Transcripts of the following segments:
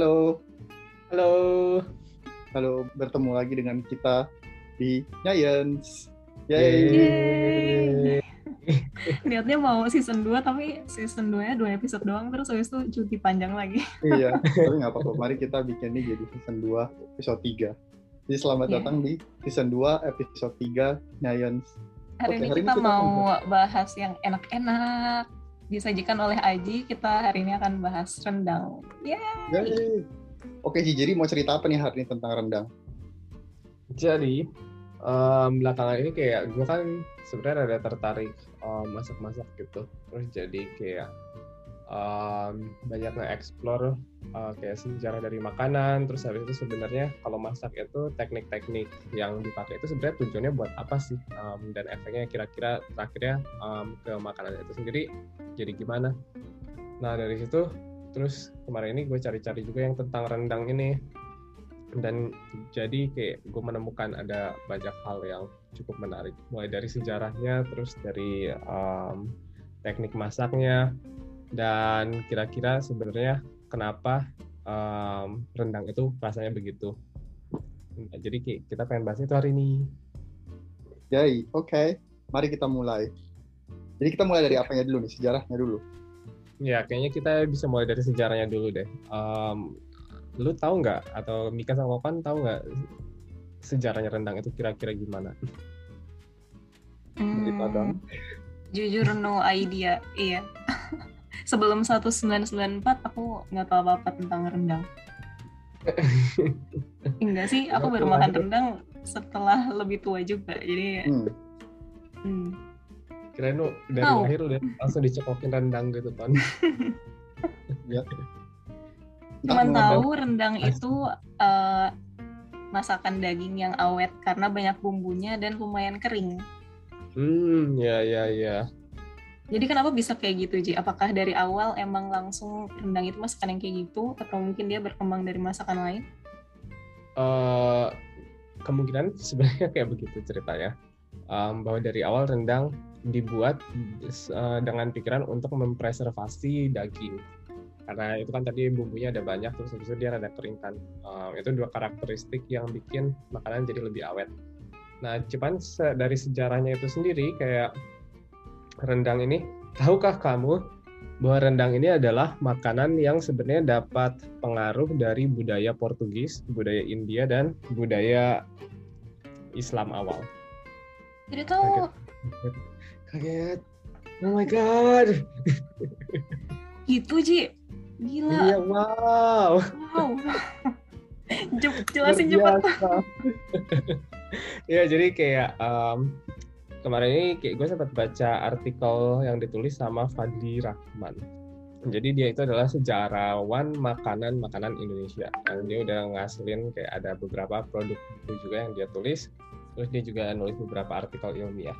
Halo, Halo. halo bertemu lagi dengan kita di Giants. Yeay. Yeay. Niatnya mau season 2 tapi season 2 nya 2 episode doang terus habis itu cuti panjang lagi. iya, tapi nggak apa-apa. Mari kita bikin ini jadi season 2 episode 3. Jadi selamat Iya. datang di season 2 episode 3 Giants. Hari ini hari ini kita kita mau mau bahas yang enak-enak disajikan oleh Aji. Kita hari ini akan bahas rendang. Ya, Yeay. Oke sih, jadi mau cerita apa nih hari ini tentang rendang? Jadi em, belakangan ini kayak gue kan sebenarnya ada tertarik em, masak-masak gitu. Terus jadi kayak em, banyak nge-explore eh, kayak sejarah dari makanan. Terus habis itu sebenarnya kalau masak itu teknik-teknik yang dipakai itu sebenarnya tujuannya buat apa sih? Em, dan efeknya kira-kira terakhirnya em, ke makanan itu sendiri jadi gimana? Nah dari situ terus kemarin ini gue cari-cari juga yang tentang rendang ini dan jadi kayak gue menemukan ada banyak hal yang cukup menarik mulai dari sejarahnya terus dari um, teknik masaknya dan kira-kira sebenarnya kenapa um, rendang itu rasanya begitu Nah, jadi kita pengen bahas itu hari ini Yay, oke. Mari kita mulai. Jadi kita mulai dari apanya dulu nih? Sejarahnya dulu. ya kayaknya kita bisa mulai dari sejarahnya dulu deh Um, lu tahu nggak atau Mika sama Kokan tahu nggak sejarahnya rendang itu kira-kira gimana Dari hmm, Padang. jujur no idea. Iya. Sebelum 1994 aku nggak tahu apa-apa tentang rendang. Enggak sih, aku baru makan rendang setelah lebih tua juga. Jadi Hmm. hmm. kirain lu dari Tahu. lahir udah langsung dicekokin rendang gitu kan Cuman Entah tahu rendang itu eh, masakan daging yang awet karena banyak bumbunya dan lumayan kering. hmm ya ya ya Jadi kenapa bisa kayak gitu Ji? Apakah dari awal emang langsung rendang itu masakan yang kayak gitu atau mungkin dia berkembang dari masakan lain? Eh, kemungkinan sebenarnya kayak begitu ceritanya Em, bahwa dari awal rendang dibuat eh, dengan pikiran untuk mempreservasi daging karena itu kan tadi bumbunya ada banyak terus habis itu dia rada kering kan Em, itu dua karakteristik yang bikin makanan jadi lebih awet nah cuman dari sejarahnya itu sendiri kayak rendang ini tahukah kamu bahwa rendang ini adalah makanan yang sebenarnya dapat pengaruh dari budaya Portugis, budaya India dan budaya Islam awal. Jadi tahu Kaget. Oh my god. gitu Ji. Iya, Gila. wow. Wow. Jep- Jelasin cepat. ya, jadi kayak em, kemarin ini kayak gue sempat baca artikel yang ditulis sama Fadli Rahman. Jadi dia itu adalah sejarawan makanan-makanan Indonesia. Dan dia udah ngasilin kayak ada beberapa produk buku juga yang dia tulis. Terus dia juga nulis beberapa artikel ilmiah.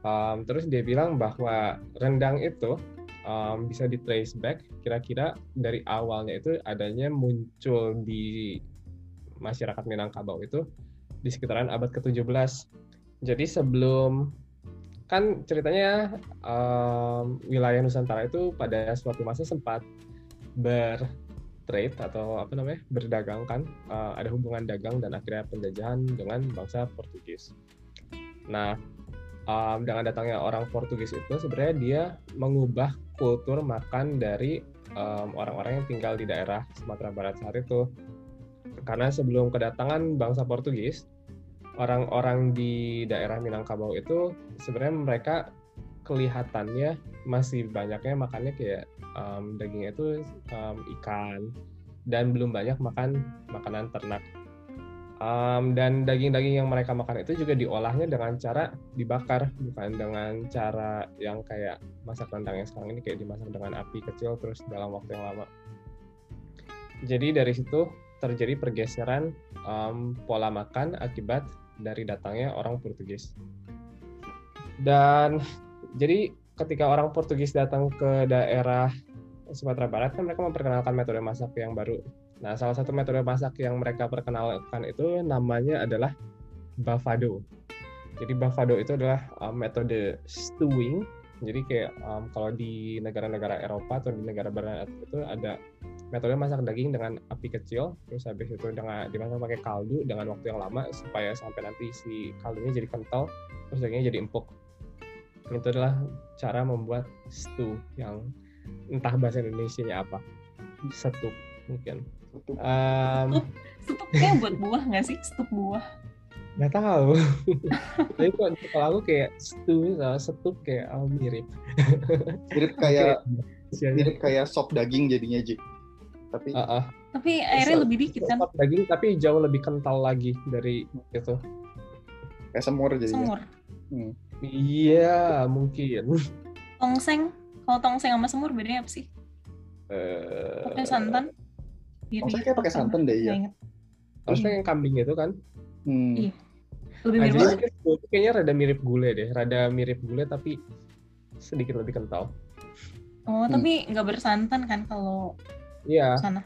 Em, terus dia bilang bahwa rendang itu em, bisa di trace back kira-kira dari awalnya itu adanya muncul di masyarakat Minangkabau itu di sekitaran abad ke-17. Jadi sebelum kan ceritanya em, wilayah Nusantara itu pada suatu masa sempat bertrade atau apa namanya berdagang kan Eh, ada hubungan dagang dan akhirnya penjajahan dengan bangsa Portugis. Nah em, dengan datangnya orang Portugis itu sebenarnya dia mengubah kultur makan dari em, orang-orang yang tinggal di daerah Sumatera Barat saat itu karena sebelum kedatangan bangsa Portugis orang-orang di daerah Minangkabau itu sebenarnya mereka kelihatannya masih banyaknya makannya kayak em, dagingnya itu em, ikan dan belum banyak makan makanan ternak. Em, dan daging-daging yang mereka makan itu juga diolahnya dengan cara dibakar bukan dengan cara yang kayak masak rendang yang sekarang ini kayak dimasak dengan api kecil terus dalam waktu yang lama. Jadi dari situ terjadi pergeseran em, pola makan akibat dari datangnya orang Portugis. Dan jadi ketika orang Portugis datang ke daerah Sumatera Barat kan mereka memperkenalkan metode masak yang baru. Nah, salah satu metode masak yang mereka perkenalkan itu namanya adalah bavado. Jadi bavado itu adalah uh, metode stewing. Jadi kayak um, kalau di negara-negara Eropa atau di negara barat itu ada metode masak daging dengan api kecil, terus habis itu dengan dimasak pakai kaldu dengan waktu yang lama supaya sampai nanti si kaldunya jadi kental, terus dagingnya jadi empuk. Itu adalah cara membuat stew yang entah bahasa Indonesia-nya apa. Setup mungkin. Itu Um, kayak buat buah nggak sih? Stup buah. nggak tahu. Tapi kok kalau aku kayak stew sama setup kayak oh, mirip. mirip kayak mirip kayak sop daging jadinya Ji. Tapi Ah, ah. Tapi airnya lebih dikit kan? Daging tapi jauh lebih kental lagi dari itu. kayak semur jadinya. Semur. Iya, mungkin. Tongseng. Kalau tongseng sama semur bedanya apa sih? Eh, Pakai santan? Tongseng kayak pakai santan deh, ya. Harusnya yang kambing itu kan. Hmm. Iya. Lebih Nah, mirip jadi mungkin itu kayaknya rada mirip gulai deh, rada mirip gulai tapi sedikit lebih kental. Oh, tapi nggak bersantan kan kalau Iya, sana?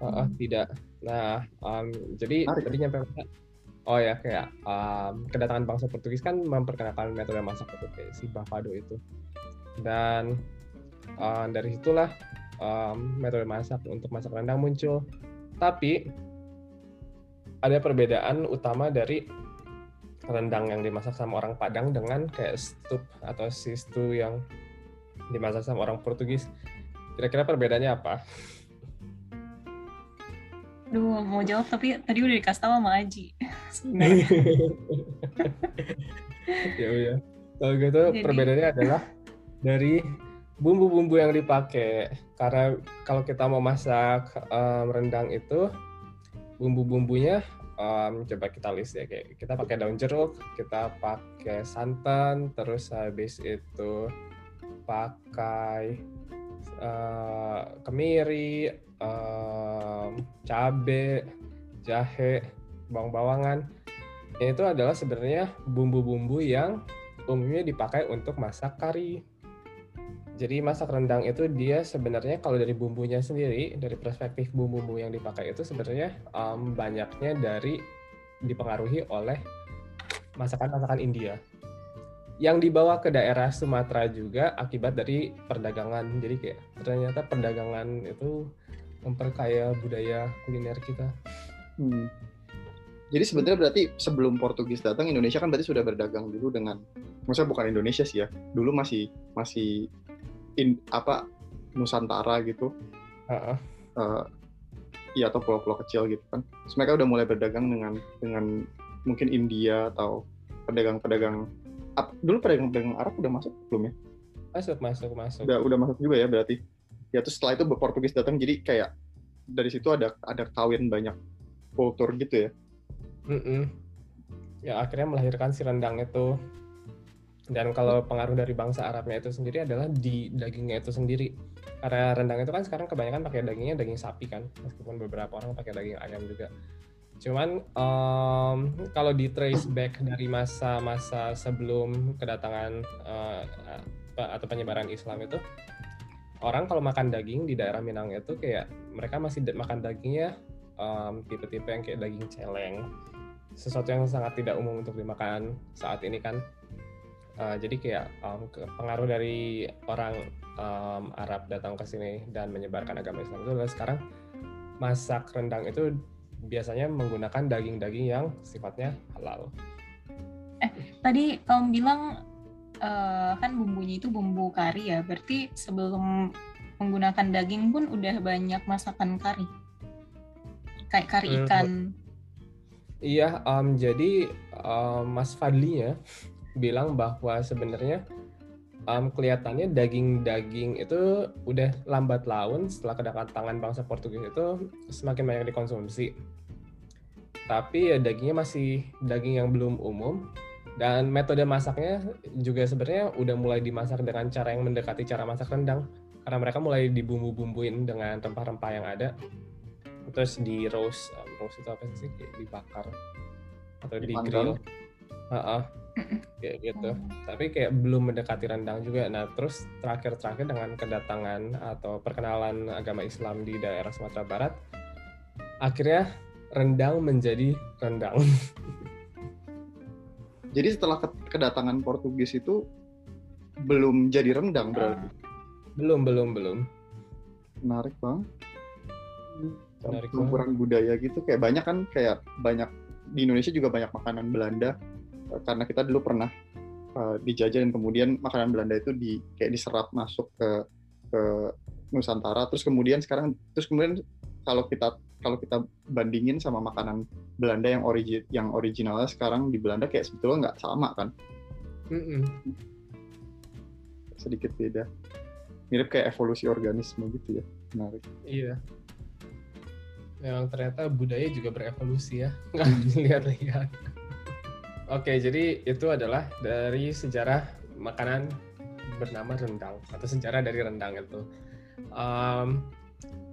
ah, ah, tidak. Nah, um, jadi Menarik. tadi nyampe mana? Oh ya, kayak um, kedatangan bangsa Portugis kan memperkenalkan metode masak itu kayak si bavado itu. Dan uh, dari situlah um, metode masak untuk masak rendang muncul. Tapi ada perbedaan utama dari rendang yang dimasak sama orang Padang dengan kayak stup atau si stew yang dimasak sama orang Portugis. Kira-kira perbedaannya apa? Duh, mau jawab tapi tadi udah dikasih tahu sama Aji. Sebenarnya. ya udah. Kalau gitu Jadi- perbedaannya adalah dari bumbu-bumbu yang dipakai. Karena kalau kita mau masak em, rendang itu bumbu-bumbunya em, coba kita list ya kayak kita pakai daun jeruk, kita pakai santan, terus habis itu pakai eh, kemiri, em, cabe, jahe, bawang-bawangan. Itu adalah sebenarnya bumbu-bumbu yang umumnya dipakai untuk masak kari. Jadi masak rendang itu dia sebenarnya kalau dari bumbunya sendiri, dari perspektif bumbu-bumbu yang dipakai itu sebenarnya em, banyaknya dari dipengaruhi oleh masakan-masakan India. Yang dibawa ke daerah Sumatera juga akibat dari perdagangan. Jadi kayak ternyata perdagangan itu memperkaya budaya kuliner kita. Hmm. Jadi sebenarnya berarti sebelum Portugis datang Indonesia kan berarti sudah berdagang dulu dengan maksudnya bukan Indonesia sih ya. Dulu masih masih in, apa Nusantara gitu. Heeh. eh iya atau pulau-pulau kecil gitu kan. Terus mereka udah mulai berdagang dengan dengan mungkin India atau pedagang-pedagang ap- dulu pedagang-pedagang Arab udah masuk belum ya? Masuk, masuk, masuk. Udah udah masuk juga ya berarti. Ya terus setelah itu Portugis datang jadi kayak dari situ ada ada kawin banyak kultur gitu ya. Mm-mm. Ya akhirnya melahirkan si rendang itu. Dan kalau pengaruh dari bangsa Arabnya itu sendiri adalah di dagingnya itu sendiri. Karena rendang itu kan sekarang kebanyakan pakai dagingnya daging sapi kan, meskipun beberapa orang pakai daging ayam juga. Cuman em, kalau di trace back dari masa-masa sebelum kedatangan apa- atau penyebaran Islam itu, orang kalau makan daging di daerah Minang itu kayak mereka masih makan dagingnya em, tipe-tipe yang kayak daging celeng. Sesuatu yang sangat tidak umum untuk dimakan saat ini kan. Uh, jadi kayak um, pengaruh dari orang um, Arab datang ke sini dan menyebarkan agama Islam itu adalah sekarang masak rendang itu biasanya menggunakan daging-daging yang sifatnya halal. Tadi kamu bilang eh, kan bumbunya itu bumbu kari ya. Berarti sebelum menggunakan daging pun udah banyak masakan kari. Kayak kari Hmm. ikan. Iya, um, jadi um, Mas Fadlinya bilang bahwa sebenarnya um, kelihatannya daging-daging itu udah lambat laun setelah kedatangan bangsa Portugis itu semakin banyak dikonsumsi. Tapi ya dagingnya masih daging yang belum umum dan metode masaknya juga sebenarnya udah mulai dimasak dengan cara yang mendekati cara masak rendang. Karena mereka mulai dibumbu-bumbuin dengan rempah-rempah yang ada. Terus di roast um, roast itu apa sih? Kayak dibakar atau di Dipanggang. grill. Heeh, kayak gitu. Tapi kayak belum mendekati rendang juga. Nah terus terakhir-terakhir dengan kedatangan atau perkenalan agama Islam di daerah Sumatera Barat akhirnya rendang menjadi rendang. Jadi setelah ke- kedatangan Portugis itu belum jadi rendang berarti. belum belum belum. Menarik bang. Menarik campuran budaya gitu. Kayak banyak kan kayak banyak di Indonesia juga banyak makanan Belanda karena kita dulu pernah eh, dijajah dan kemudian makanan Belanda itu di kayak diserap masuk ke ke Nusantara terus kemudian sekarang terus kemudian kalau kita kalau kita bandingin sama makanan Belanda yang origi yang originalnya sekarang di Belanda kayak sebetulnya nggak sama kan Mm-mm. sedikit beda mirip kayak evolusi organisme gitu ya menarik Iya. Memang ternyata budaya juga berevolusi ya, nggak dilihat-lihat. Oke, jadi itu adalah dari sejarah makanan bernama rendang atau sejarah dari rendang itu. Em,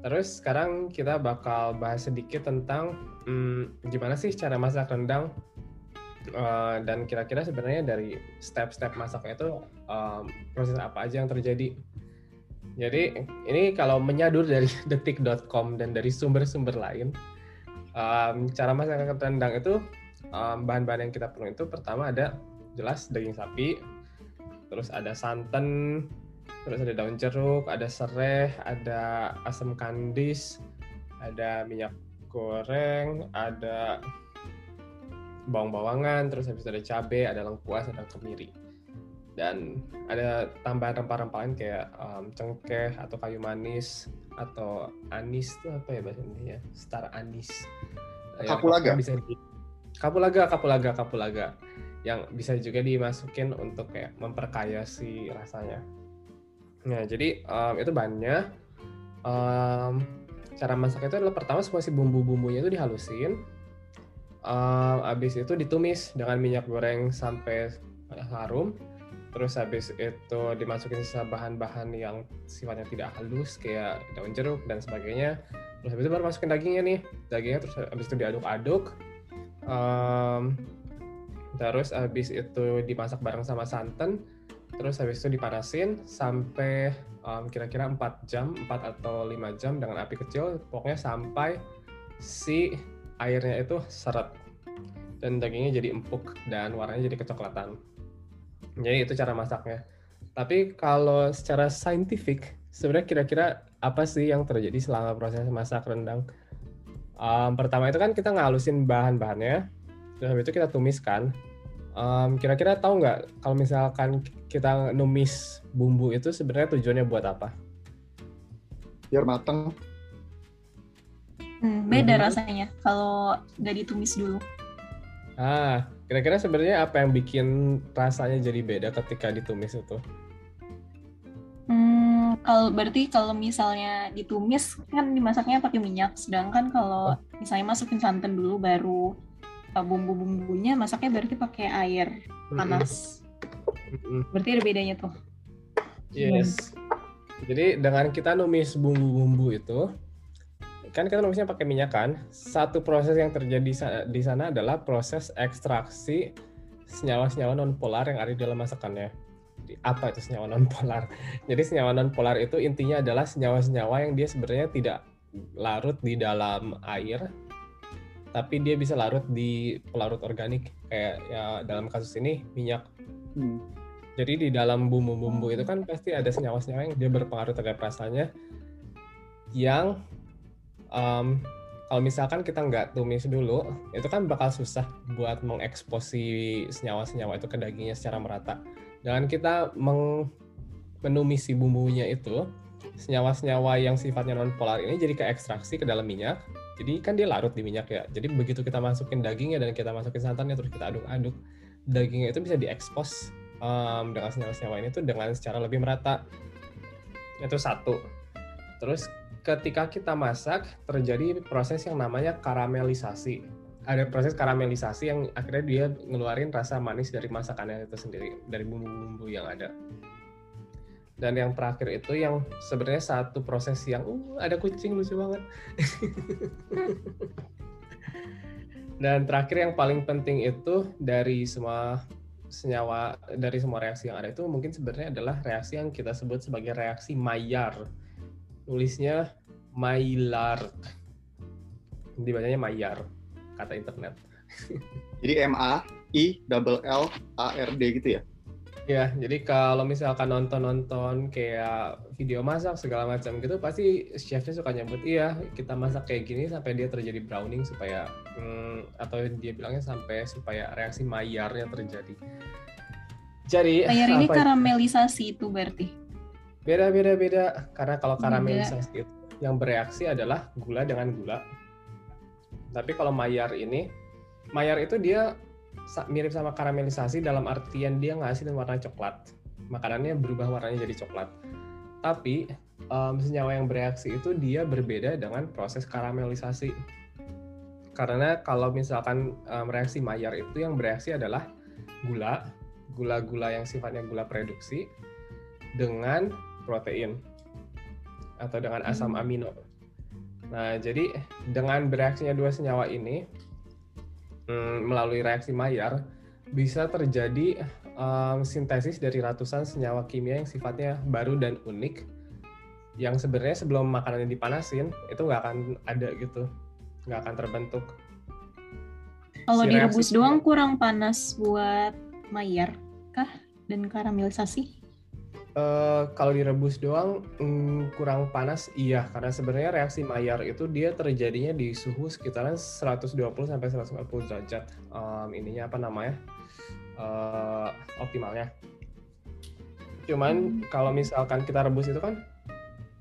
terus sekarang kita bakal bahas sedikit tentang hmm, gimana sih cara masak rendang Eh, dan kira-kira sebenarnya dari step-step masaknya itu em, proses apa aja yang terjadi. Jadi ini kalau menyadur dari detik.com dan dari sumber-sumber lain, em, cara masak rendang itu em, bahan-bahan yang kita perlu itu pertama ada jelas daging sapi, terus ada santan, terus ada daun jeruk, ada serai, ada asam kandis, ada minyak goreng, ada bawang-bawangan, terus habis itu ada cabai, ada lengkuas, ada kemiri. Dan ada tambahan rempah-rempah lain kayak em, cengkeh atau kayu manis atau anis itu apa ya bahasa Indonesia? Star anis. Kapulaga. bisa di kapulaga, kapulaga, kapulaga. Yang bisa juga dimasukin untuk kayak memperkaya si rasanya. Nah, jadi em, itu bahannya. Em, cara masak itu adalah pertama semua si bumbu-bumbunya itu dihalusin. Em, habis itu ditumis dengan minyak goreng sampai harum. Terus habis itu dimasukin sisa bahan-bahan yang sifatnya tidak halus kayak daun jeruk dan sebagainya. Terus habis itu baru masukin dagingnya nih. Dagingnya terus habis itu diaduk-aduk. Em, terus habis itu dimasak bareng sama santan. Terus habis itu dipanasin sampai em, kira-kira 4 jam, 4 atau 5 jam dengan api kecil. Pokoknya sampai si airnya itu seret dan dagingnya jadi empuk dan warnanya jadi kecoklatan. Jadi itu cara masaknya. Tapi kalau secara saintifik, sebenarnya kira-kira apa sih yang terjadi selama proses masak rendang? Em, pertama itu kan kita ngalusin bahan-bahannya, terus habis itu kita tumiskan. Kira-kira tahu nggak kalau misalkan kita numis bumbu itu sebenarnya tujuannya buat apa? biar mateng Hmm, beda Mhm. rasanya kalau nggak ditumis dulu. Ah, kira-kira sebenarnya apa yang bikin rasanya jadi beda ketika ditumis itu? Hmm, kalau berarti kalau misalnya ditumis kan dimasaknya pakai minyak, sedangkan kalau misalnya masukin santan dulu baru uh, bumbu-bumbunya masaknya berarti pakai air panas. Berarti ada bedanya tuh. Yes. Jadi dengan kita numis bumbu-bumbu itu, kan kita numisnya pakai minyak kan. Satu proses yang terjadi di sana adalah proses ekstraksi senyawa-senyawa non polar yang ada di dalam masakannya. Apa itu senyawa non polar? Jadi senyawa non polar itu intinya adalah senyawa-senyawa yang dia sebenarnya tidak larut di dalam air, tapi dia bisa larut di pelarut organik kayak ya dalam kasus ini minyak Hmm. jadi di dalam bumbu-bumbu itu kan pasti ada senyawa-senyawa yang dia berpengaruh terhadap rasanya yang em, kalau misalkan kita nggak tumis dulu, itu kan bakal susah buat mengeksposi senyawa-senyawa itu ke dagingnya secara merata. Dengan kita meng- menumisi bumbunya itu, senyawa-senyawa yang sifatnya non polar ini jadi keekstraksi ke dalam minyak. Jadi kan dia larut di minyak ya. Jadi begitu kita masukin dagingnya dan kita masukin santannya terus kita aduk-aduk, dagingnya itu bisa diekspos em, dengan senyawa-senyawa ini tuh dengan secara lebih merata. Itu satu. Terus ketika kita masak terjadi proses yang namanya karamelisasi. Ada proses karamelisasi yang akhirnya dia ngeluarin rasa manis dari masakannya itu sendiri, dari bumbu-bumbu yang ada. Dan yang terakhir itu yang sebenarnya satu proses yang uh, ada kucing lucu banget. Dan terakhir yang paling penting itu dari semua senyawa dari semua reaksi yang ada itu mungkin sebenarnya adalah reaksi yang kita sebut sebagai reaksi Maillard. Nulisnya Maillard. Dibacanya Maillard kata internet. Jadi M A I double L A R D gitu ya. Ya, jadi kalau misalkan nonton-nonton kayak video masak segala macam gitu, pasti chefnya suka nyebut, iya kita masak kayak gini sampai dia terjadi browning supaya, hmm, atau dia bilangnya sampai supaya reaksi Maillard-nya terjadi. Jadi Maillard ini karamelisasi itu berarti. beda beda beda karena kalau Beda. karamelisasi itu yang bereaksi adalah gula dengan gula. Tapi kalau Maillard ini, Maillard itu dia mirip sama karamelisasi dalam artian dia ngasihin warna coklat. Makanannya berubah warnanya jadi coklat. Tapi em, senyawa yang bereaksi itu dia berbeda dengan proses karamelisasi. Karena kalau misalkan em, reaksi Maillard itu yang bereaksi adalah gula, gula-gula yang sifatnya gula produksi dengan protein atau dengan asam Hmm. amino. Nah, jadi dengan bereaksinya dua senyawa ini mm, melalui reaksi Maillard bisa terjadi em, sintesis dari ratusan senyawa kimia yang sifatnya baru dan unik yang sebenarnya sebelum makanannya dipanasin itu nggak akan ada gitu, nggak akan terbentuk. Kalau Si direbus doang kurang panas buat Maillard kah dan karamelisasi? Eh, kalau direbus doang mm, kurang panas iya. Karena sebenarnya reaksi Maillard itu dia terjadinya di suhu sekitaran 120 sampai 140 derajat. Em, ininya apa namanya? Eh, optimalnya. Cuman Hmm. kalau misalkan kita rebus itu kan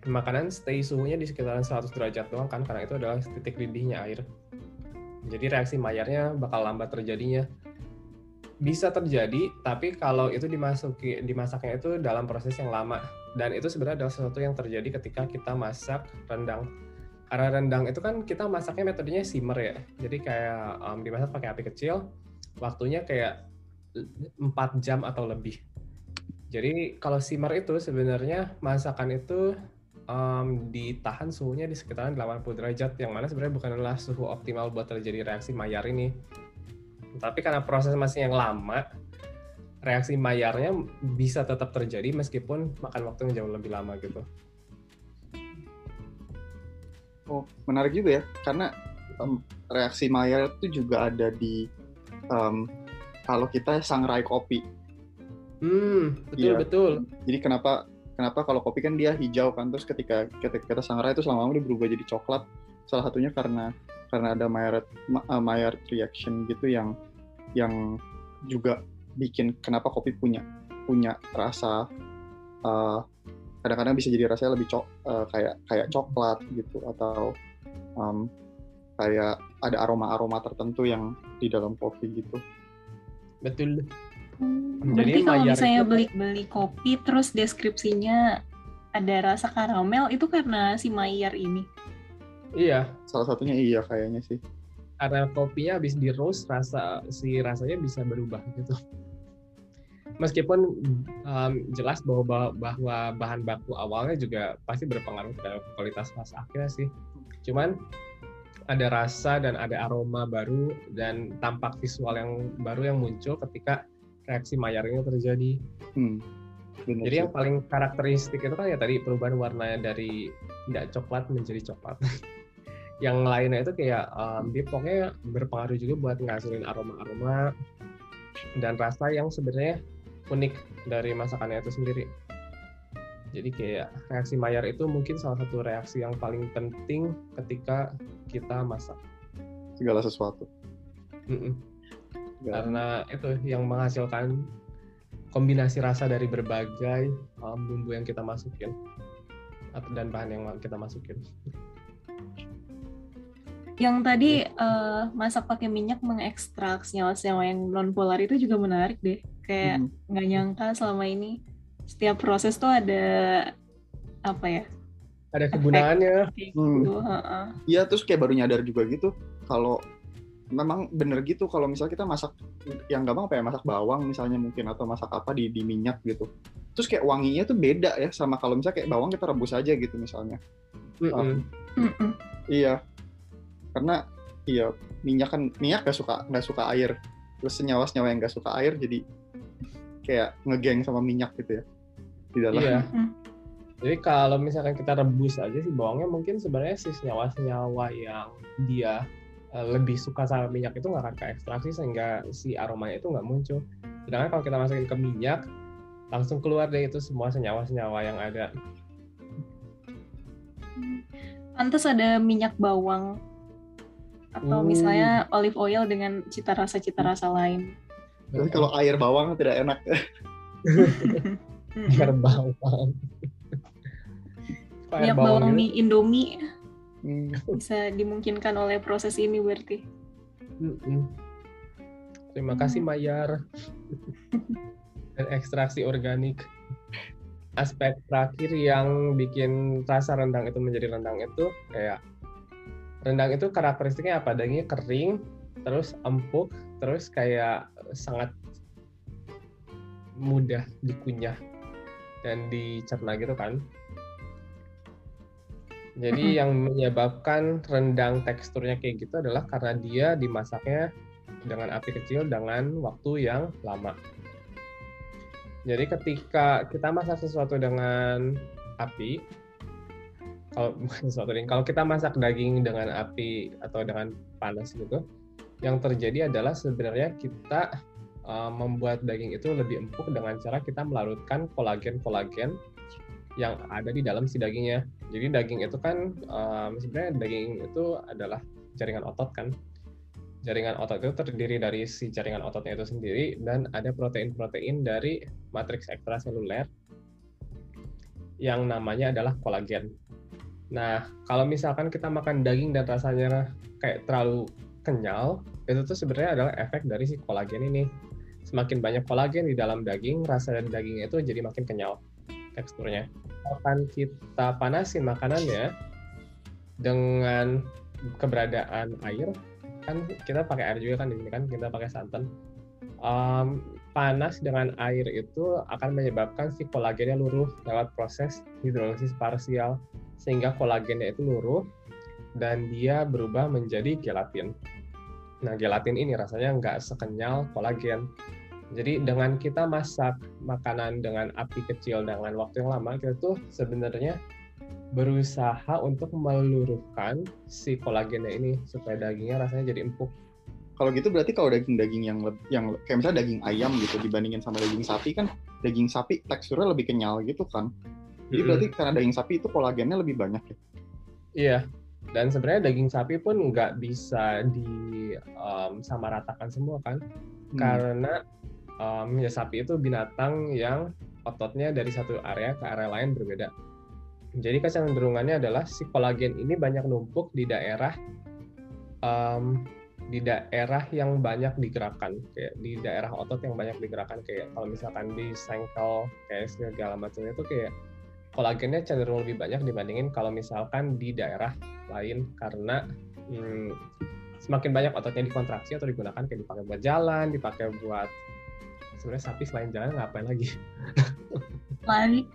makanan stay suhunya di sekitaran 100 derajat doang kan karena itu adalah titik didihnya air. Jadi reaksi Maillard-nya bakal lambat terjadinya bisa terjadi, tapi kalau itu dimasuki dimasaknya itu dalam proses yang lama dan itu sebenarnya adalah sesuatu yang terjadi ketika kita masak rendang. Karena rendang itu kan kita masaknya metodenya simmer ya. Jadi kayak um, dimasak pakai api kecil, waktunya kayak 4 jam atau lebih. Jadi kalau simmer itu sebenarnya masakan itu um, ditahan suhunya di sekitaran 80 derajat yang mana sebenarnya bukanlah suhu optimal buat terjadi reaksi Maillard ini. Tapi karena proses masih yang lama, reaksi Maillard-nya bisa tetap terjadi meskipun makan waktu yang jauh lebih lama gitu. Oh, menarik juga ya, karena em, reaksi Maillard itu juga ada di em, kalau kita sangrai kopi. Hmm, betul Iya. betul. Jadi kenapa kenapa kalau kopi kan dia hijau kan, terus ketika ketika kita sangrai itu lama-lama dia berubah jadi coklat. Salah satunya karena karena ada Maillard ma- eh, Maillard reaction gitu yang yang juga bikin kenapa kopi punya punya rasa eh, kadang-kadang bisa jadi rasanya lebih cok eh, kayak kayak coklat gitu atau em, kayak ada aroma-aroma tertentu yang di dalam kopi gitu. Betul. Hmm, Jadi Berarti kalau Maillard misalnya itu- beli beli kopi terus deskripsinya ada rasa karamel itu karena si Maillard ini. Iya, Salah satunya iya kayaknya sih. karena kopinya habis di roast rasa si rasanya bisa berubah gitu. Meskipun um, jelas bahwa bahwa bahan baku awalnya juga pasti berpengaruh terhadap kualitas rasa akhirnya sih. Cuman ada rasa dan ada aroma baru dan tampak visual yang baru yang muncul ketika reaksi Maillard ini terjadi. Hmm. bener Jadi sih. yang paling karakteristik itu kan ya tadi perubahan warnanya dari tidak coklat menjadi coklat. yang lainnya itu kayak um, dia pokoknya berpengaruh juga buat ngasilin aroma-aroma dan rasa yang sebenarnya unik dari masakannya itu sendiri. Jadi kayak reaksi Maillard itu mungkin salah satu reaksi yang paling penting ketika kita masak. segala sesuatu. Segala- Karena itu yang menghasilkan kombinasi rasa dari berbagai um, bumbu yang kita masukin atau dan bahan yang kita masukin. Yang tadi eh, masak pakai minyak mengekstrak senyawa-senyawa yang non polar itu juga menarik deh. Kayak Hmm. nggak nyangka selama ini setiap proses tuh ada apa ya? Ada kegunaannya. Hmm. gitu. heeh. Iya terus kayak baru nyadar juga gitu kalau memang bener gitu kalau misalnya kita masak yang gampang apa ya masak bawang misalnya mungkin atau masak apa di di minyak gitu terus kayak wanginya tuh beda ya sama kalau misalnya kayak bawang kita rebus aja gitu misalnya Mm-mm. Mm-mm. iya karena iya minyak kan minyak gak suka nggak suka air terus senyawa senyawa yang gak suka air jadi kayak ngegeng sama minyak gitu ya di dalam Iya. Hmm. Jadi kalau misalkan kita rebus aja sih bawangnya mungkin sebenarnya si senyawa-senyawa yang dia eh, lebih suka sama minyak itu nggak akan ke ekstraksi sehingga si aromanya itu nggak muncul. Sedangkan kalau kita masukin ke minyak, langsung keluar deh itu semua senyawa-senyawa yang ada. Pantes ada minyak bawang atau Hmm. misalnya olive oil dengan cita rasa cita rasa lain. Tapi kalau air bawang tidak enak. Mm-mm. air bawang. Minyak bawang gitu? mie Indomie Hmm. bisa dimungkinkan oleh proses ini berarti. Mm-mm. Terima kasih Mayar. Dan ekstraksi organik. Aspek terakhir yang bikin rasa rendang itu menjadi rendang itu kayak rendang itu karakteristiknya apa? Dagingnya kering, terus empuk, terus kayak sangat mudah dikunyah dan dicerna gitu kan. Jadi Mm-mm. yang menyebabkan rendang teksturnya kayak gitu adalah karena dia dimasaknya dengan api kecil dengan waktu yang lama. Jadi ketika kita masak sesuatu dengan api, kalau kalau kita masak daging dengan api atau dengan panas gitu, yang terjadi adalah sebenarnya kita uh, membuat daging itu lebih empuk dengan cara kita melarutkan kolagen-kolagen yang ada di dalam si dagingnya. Jadi daging itu kan um, sebenarnya daging itu adalah jaringan otot kan. Jaringan otot itu terdiri dari si jaringan ototnya itu sendiri dan ada protein-protein dari matriks ekstraseluler yang namanya adalah kolagen. Nah, kalau misalkan kita makan daging dan rasanya kayak terlalu kenyal, itu tuh sebenarnya adalah efek dari si kolagen ini. Semakin banyak kolagen di dalam daging, rasa dagingnya itu jadi makin kenyal teksturnya. Akan kita panasin makanannya dengan keberadaan air, kan kita pakai air juga kan di sini kan kita pakai santan. Um, panas dengan air itu akan menyebabkan si kolagennya luruh lewat proses hidrolisis parsial sehingga kolagennya itu luruh dan dia berubah menjadi gelatin. Nah, gelatin ini rasanya nggak sekenyal kolagen. Jadi dengan kita masak makanan dengan api kecil dengan waktu yang lama, kita tuh sebenarnya berusaha untuk meluruhkan si kolagennya ini supaya dagingnya rasanya jadi empuk. Kalau gitu berarti kalau daging-daging yang yang kayak misalnya daging ayam gitu dibandingin sama daging sapi kan daging sapi teksturnya lebih kenyal gitu kan. Jadi Mm-mm. berarti karena daging sapi itu kolagennya lebih banyak ya. Iya. Dan sebenarnya daging sapi pun nggak bisa disamaratakan semua kan, Hmm. karena um, ya sapi itu binatang yang ototnya dari satu area ke area lain berbeda. Jadi kecenderungannya adalah si kolagen ini banyak numpuk di daerah um, di daerah yang banyak digerakkan, kayak di daerah otot yang banyak digerakkan, kayak kalau misalkan di sengkel kayak segala macamnya itu kayak kolagennya cenderung lebih banyak dibandingin kalau misalkan di daerah lain karena hmm, semakin banyak ototnya dikontraksi atau digunakan kayak dipakai buat jalan, dipakai buat sebenarnya sapi selain jalan ngapain lagi? Lari.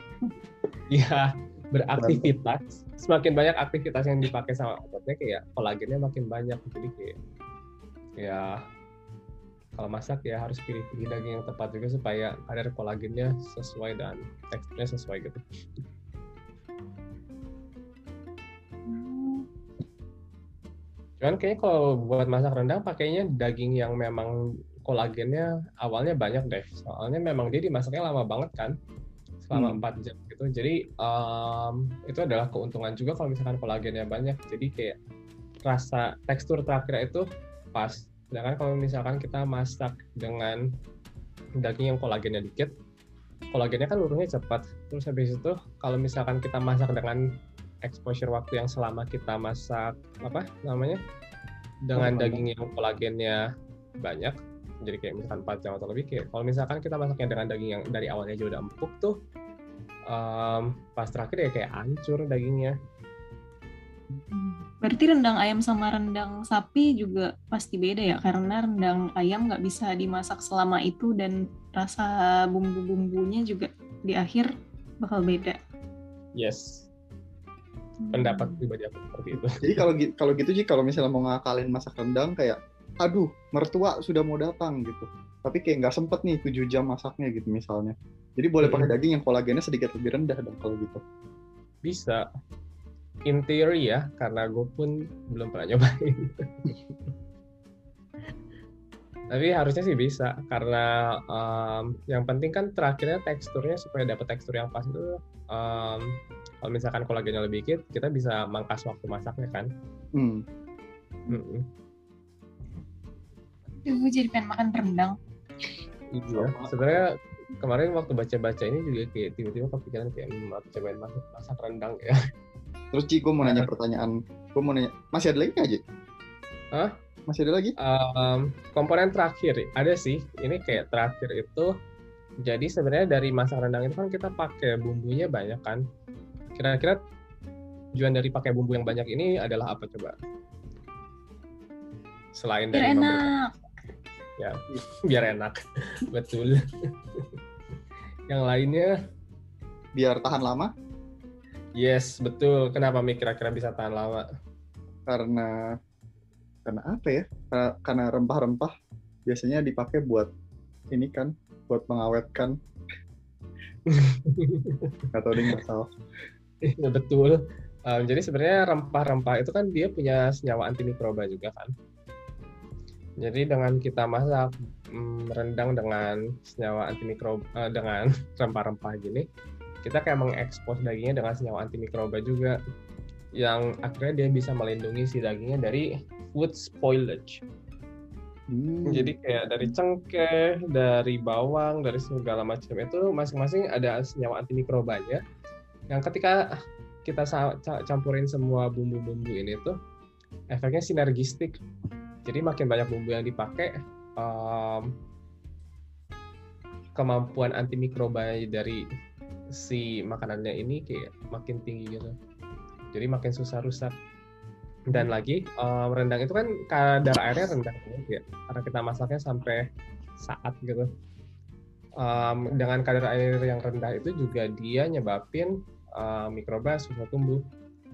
ya beraktivitas. Semakin banyak aktivitas yang dipakai sama ototnya kayak kolagennya makin banyak jadi kayak ya kalau masak ya harus pilih-pilih daging yang tepat juga supaya kadar kolagennya sesuai dan teksturnya sesuai gitu. Cuman kayaknya kalau buat masak rendang pakainya daging yang memang kolagennya awalnya banyak deh. Soalnya memang dia dimasaknya lama banget kan. Selama Hmm. 4 jam gitu. Jadi em, itu adalah keuntungan juga kalau misalkan kolagennya banyak. Jadi kayak rasa tekstur terakhir itu pas. Sedangkan kalau misalkan kita masak dengan daging yang kolagennya dikit, kolagennya kan luruhnya cepat. Terus habis itu kalau misalkan kita masak dengan exposure waktu yang selama kita masak apa namanya dengan Oh, daging yang kolagennya banyak jadi kayak misalkan 4 jam atau lebih kayak kalau misalkan kita masaknya dengan daging yang dari awalnya aja udah empuk tuh em, pas terakhir ya kayak hancur dagingnya Berarti rendang ayam sama rendang sapi juga pasti beda ya karena rendang ayam nggak bisa dimasak selama itu dan rasa bumbu-bumbunya juga di akhir bakal beda. yes Hmm. pendapat pribadi aku seperti itu Jadi kalau kalau gitu sih kalau misalnya mau ngakalin masak rendang kayak aduh mertua sudah mau datang gitu. Tapi kayak nggak sempet nih 7 jam masaknya gitu misalnya. Jadi boleh pakai Hmm. daging yang kolagennya sedikit lebih rendah dong kalau gitu. bisa in theory ya karena gue pun belum pernah nyobain Tapi harusnya sih bisa karena um, yang penting kan terakhirnya teksturnya supaya dapat tekstur yang pas itu um, kalau misalkan kolagennya lebih dikit kita bisa mangkas waktu masaknya kan. Hmm. Mm-mm. Gue jadi pengen makan rendang. Iya. Sebenarnya kemarin waktu baca-baca ini juga kayak tiba-tiba kepikiran kayak hmm, aku cobain masak, masak rendang ya. Terus Ji, gue mau nanya pertanyaan. Gue mau nanya, masih ada lagi nggak Ji? Hah? Masih ada lagi? Um, komponen terakhir ada sih. Ini kayak terakhir itu. Jadi sebenarnya dari masak rendang itu kan kita pakai bumbunya banyak kan. Kira-kira tujuan dari pakai bumbu yang banyak ini adalah apa coba? Selain Biar dari enak. biar enak, betul. yang lainnya, Biar tahan lama? Yes betul. Kenapa Mi kira-kira bisa tahan lama? Karena karena apa ya? Karena- Karena rempah-rempah biasanya dipakai buat ini kan, buat mengawetkan. Gak tau nggak tahu. Iya betul. Um, jadi sebenarnya rempah-rempah itu kan dia punya senyawa antimikroba juga kan. Jadi dengan kita masak mm, rendang dengan senyawa antimikroba eh, dengan rempah-rempah gini, kita kayak mengekspos dagingnya dengan senyawa antimikroba juga yang akhirnya dia bisa melindungi si dagingnya dari food spoilage. Hmm. Jadi kayak dari cengkeh, dari bawang, dari segala macam itu masing-masing ada senyawa antimikrobanya. Yang ketika kita campurin semua bumbu-bumbu ini tuh efeknya sinergistik. Jadi makin banyak bumbu yang dipakai, em, kemampuan antimikroba dari si makanannya ini kayak makin tinggi gitu. Jadi makin susah rusak. Dan lagi em, rendang itu kan kadar airnya rendah banget ya karena kita masaknya sampai saat gitu. Em, dengan kadar air yang rendah itu juga dia nyebabin eh, mikroba susah tumbuh.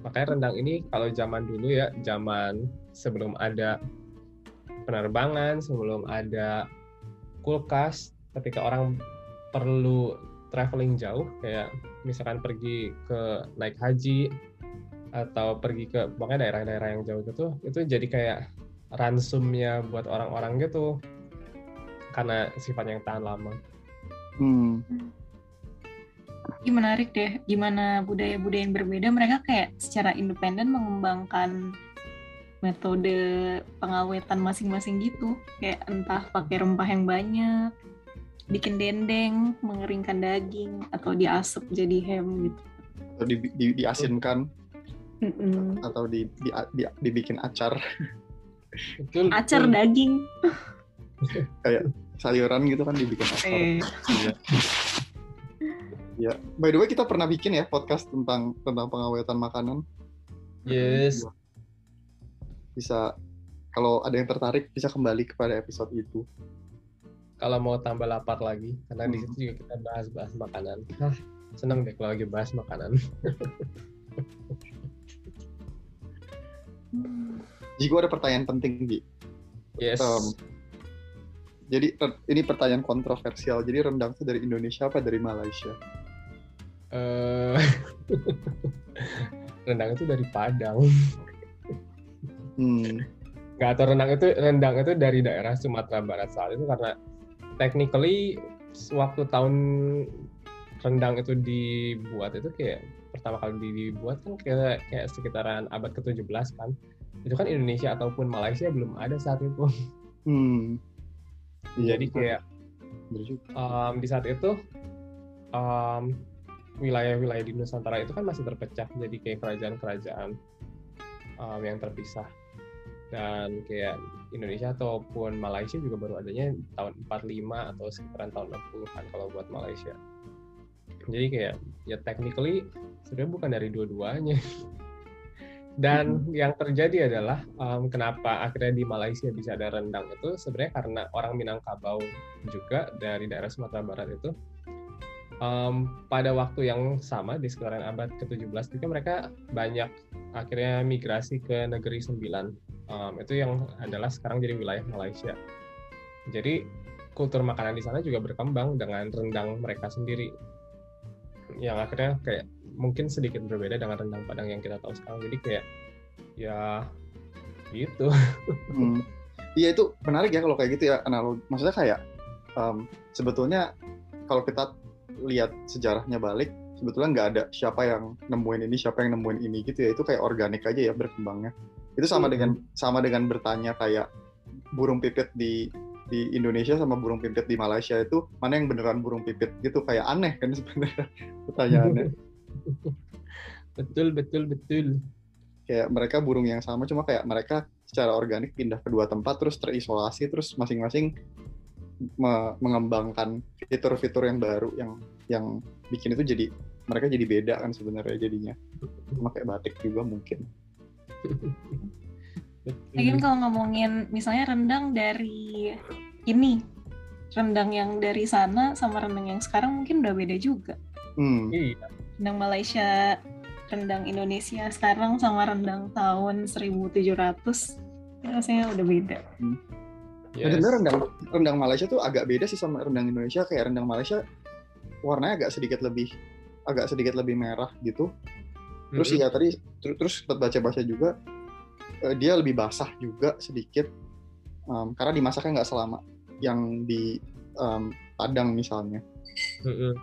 Makanya rendang ini kalau zaman dulu ya, zaman sebelum ada penerbangan, sebelum ada kulkas, ketika orang perlu traveling jauh, kayak misalkan pergi ke naik haji atau pergi ke pokoknya daerah-daerah yang jauh gitu, itu jadi kayak ransumnya buat orang-orang gitu karena sifatnya yang tahan lama. Hmm. Ini menarik deh, gimana budaya-budaya yang berbeda mereka kayak secara independen mengembangkan metode pengawetan masing-masing gitu. Kayak entah pakai rempah yang banyak, bikin dendeng, mengeringkan daging, atau diasap jadi ham gitu. Atau di, di, diasinkan Mm-mm. atau di, di, di- dibikin acar Betul. Acar betul. daging. sayuran gitu kan dibikin acar. Eh, Ya. By the way kita pernah bikin ya podcast tentang tentang pengawetan makanan. Yes. Bisa kalau ada yang tertarik bisa kembali kepada episode itu. Kalau mau tambah lapar lagi karena di Hmm. situ juga kita bahas-bahas makanan. Hah, seneng deh kalau lagi bahas makanan. Ji, gua ada pertanyaan penting, Ji. Yes. Em, jadi ini pertanyaan kontroversial. Jadi rendang itu dari Indonesia apa dari Malaysia? Eh, rendang itu dari Padang. Hmm. Nggak atau rendang itu rendang itu dari daerah Sumatera Barat saat itu karena technically waktu tahun rendang itu dibuat itu kayak pertama kali dibuat kan kayak kayak sekitaran abad ke-17 kan. Itu kan Indonesia ataupun Malaysia belum ada saat itu. Hmm. Iya, Jadi kayak um, di saat itu um, wilayah-wilayah di Nusantara itu kan masih terpecah jadi kayak kerajaan-kerajaan um, yang terpisah dan kayak Indonesia ataupun Malaysia juga baru adanya tahun 45 atau sekitaran tahun 60-an kalau buat Malaysia. Jadi kayak ya technically sebenarnya bukan dari dua-duanya. Dan yang terjadi adalah um, kenapa akhirnya di Malaysia bisa ada rendang itu? Sebenarnya karena orang Minangkabau juga dari daerah Sumatera Barat itu um, pada waktu yang sama di sekitaran abad ke-17 juga mereka banyak akhirnya migrasi ke negeri Sembilan. Um, itu yang adalah sekarang jadi wilayah Malaysia. Jadi kultur makanan di sana juga berkembang dengan rendang mereka sendiri. Yang akhirnya kayak mungkin sedikit berbeda dengan rendang Padang yang kita tahu sekarang. Jadi kayak ya gitu. Hmm. Iya itu menarik ya kalau kayak gitu ya analog. Maksudnya kayak em, sebetulnya kalau kita lihat sejarahnya balik, sebetulnya nggak ada siapa yang nemuin ini, siapa yang nemuin ini gitu ya. Itu kayak organik aja ya berkembangnya. Itu sama Mhm. dengan sama dengan bertanya kayak burung pipit di di Indonesia sama burung pipit di Malaysia itu mana yang beneran burung pipit gitu kayak aneh kan sebenarnya pertanyaannya. betul betul betul kayak mereka burung yang sama cuma kayak mereka secara organik pindah ke dua tempat terus terisolasi terus masing-masing me- mengembangkan fitur-fitur yang baru yang yang bikin itu jadi mereka jadi beda kan sebenarnya jadinya. Sama kayak batik juga mungkin. Lagian kalau ngomongin misalnya rendang dari ini, rendang yang dari sana sama rendang yang sekarang mungkin udah beda juga. hmm. Iya. Rendang Malaysia, rendang Indonesia sekarang sama rendang tahun 1700 itu rasanya udah beda. Nah, sebenarnya rendang rendang Malaysia tuh agak beda sih sama rendang Indonesia. Kayak rendang Malaysia warnanya agak sedikit lebih agak sedikit lebih merah gitu. Terus Mm-mm. ya tadi ter- terus sempat baca-baca juga eh, dia lebih basah juga sedikit em, karena dimasaknya nggak selama yang di em, Padang misalnya. Mm-mm.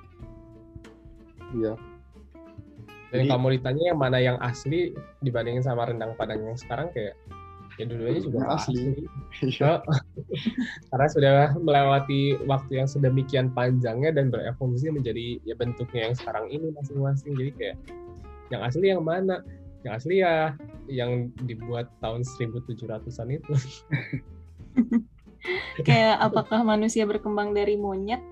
Iya. Dan Jadi- kalau mau ditanya yang mana yang asli dibandingin sama rendang padang yang sekarang kayak ya dua-duanya juga nggak asli. asli. Iya. Karena sudah melewati waktu yang sedemikian panjangnya dan berevolusi menjadi ya bentuknya yang sekarang ini masing-masing. Jadi kayak yang asli yang mana? Yang asli ya yang dibuat tahun 1700-an itu. Kayak apakah manusia berkembang dari monyet,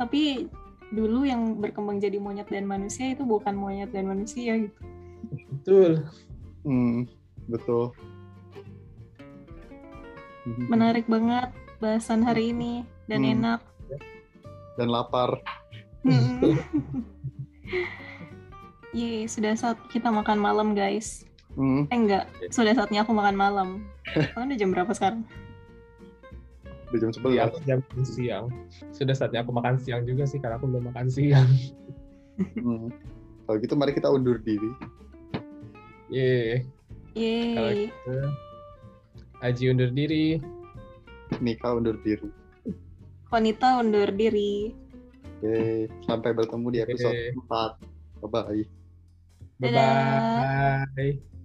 tapi dulu yang berkembang jadi monyet dan manusia itu bukan monyet dan manusia gitu. Betul. Hmm, betul. Menarik banget bahasan hari ini dan Hmm. enak. dan lapar. Yeay, sudah saat kita makan malam guys. Hmm, Eh enggak, sudah saatnya aku makan malam. Kalian udah jam berapa sekarang? udah jam 11 aku jam siang. Sudah saatnya aku makan siang juga sih karena aku belum makan siang. Hmm. kalau gitu mari kita undur diri Yeay. Kalau Yeay. gitu, Aji undur diri. Nika undur diri Wanita undur diri. Oke, sampai bertemu di episode Oke. 4 bye bye Bye Dadah. bye.